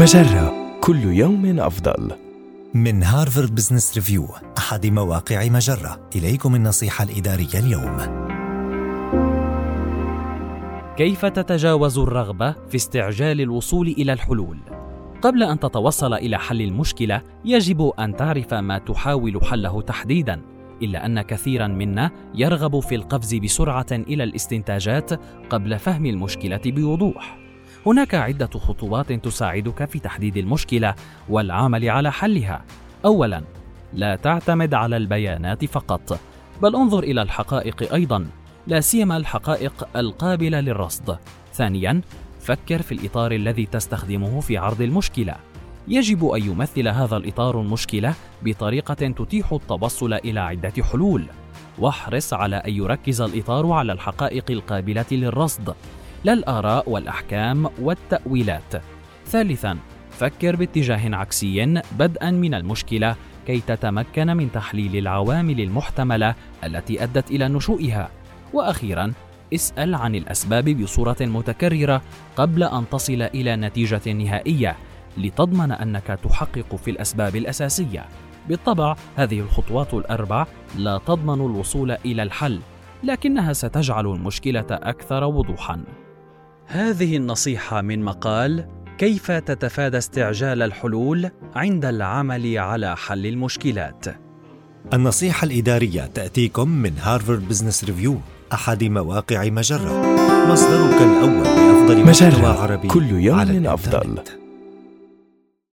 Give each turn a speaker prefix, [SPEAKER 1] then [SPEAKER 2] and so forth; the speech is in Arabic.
[SPEAKER 1] مجرة كل يوم أفضل.
[SPEAKER 2] من هارفارد بزنس ريفيو أحد مواقع مجرة إليكم النصيحة الإدارية اليوم
[SPEAKER 3] كيف تتجاوز الرغبة في استعجال الوصول إلى الحلول؟ قبل أن تتوصل إلى حل المشكلة يجب أن تعرف ما تحاول حله تحديداً إلا أن كثيرا منا يرغب في القفز بسرعة إلى الاستنتاجات قبل فهم المشكلة بوضوح هناك عدة خطوات تساعدك في تحديد المشكلة والعمل على حلها. أولاً، لا تعتمد على البيانات فقط، بل انظر إلى الحقائق أيضاً، لا سيما الحقائق القابلة للرصد. ثانياً، فكر في الإطار الذي تستخدمه في عرض المشكلة. يجب أن يمثل هذا الإطار المشكلة بطريقة تتيح التوصل إلى عدة حلول. واحرص على أن يركز الإطار على الحقائق القابلة للرصد لا الآراء والأحكام والتأويلات. ثالثاً، فكر باتجاه عكسي بدءاً من المشكلة كي تتمكن من تحليل العوامل المحتملة التي أدت إلى نشوئها. وأخيراً، اسأل عن الأسباب بصورة متكررة قبل أن تصل إلى نتيجة نهائية لتضمن أنك تحقق في الأسباب الأساسية. بالطبع هذه الخطوات الأربع لا تضمن الوصول إلى الحل، لكنها ستجعل المشكلة أكثر وضوحاً. هذه النصيحة من مقال كيف تتفادى استعجال الحلول عند العمل على حل المشكلات.
[SPEAKER 2] النصيحة الإدارية تأتيكم من هارفارد بزنس ريفيو أحد مواقع مجرة مصدرك الأول لأفضل محتوى
[SPEAKER 1] مجرة
[SPEAKER 2] عربي على الإنترنت.
[SPEAKER 1] كل يوم أفضل.